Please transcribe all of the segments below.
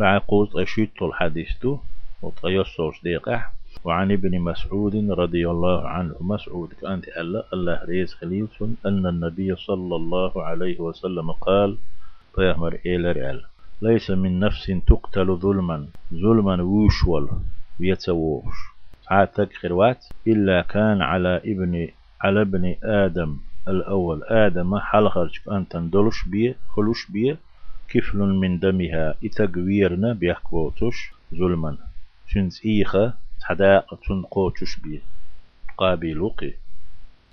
فعقوز أشيت الحديث تو وطيصوش ديقح وعن ابن مسعود رضي الله عنه. مسعود كانت ألا الله ريز خليل أن النبي صلى الله عليه وسلم قال طيهمر إيلر أل ليس من نفس تقتل ظلما ظلما وشول ويتسووش عاتك خروات إلا كان على ابن على ابن آدم الأول. آدم حلقة أن تندلش بيه خلوش بيه كفل من دمها إتقويرنا بيحكوتش ظلما. شنز إيخا حداقة قوتش بيه قابل وقي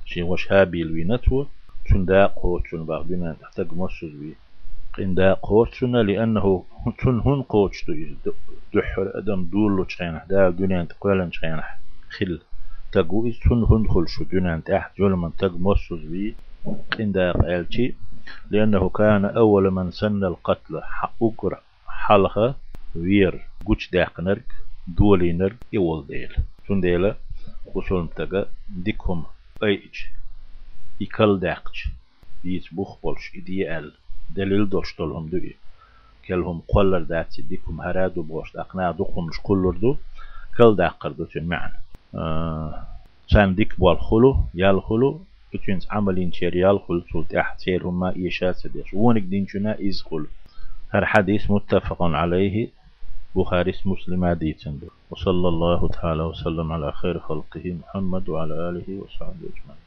شين وش هابيل وينتو تندا قوتشن باغبنا تحتاج مصر بيه قندا قوتشن لأنه تن هن قوتش دحر أدم دولو تشينح دا دنيا تقولا تشينح خل. تقو إز تن هن خلشو دنيا تحت جلما تق مصر بيه قندا قالتي لأنه كان أول من سن القتل أكر حلقة وير قوش داقنرك دولينر يول ديل شون ديلا وصول متقى ديكهم أيج. يكل داقش بيت بوخ بولش إدي أل دليل دوشتولهم دوئي كلهم قولر داتي ديكم هرادو بوش. أقناع دوكم مش قولر دو كل داقر دو معنا. آه سان ديك بوال خلو يال خلو كتشنس عملين شريال خل سلت أحتير هما إيشات سديش ونك دينشنا إز خل. هر حديث متفق عليه. بخاري مسلم عديتن وصلى الله تعالى وسلم على خير خلقه محمد وعلى آله وصحبه أجمعين.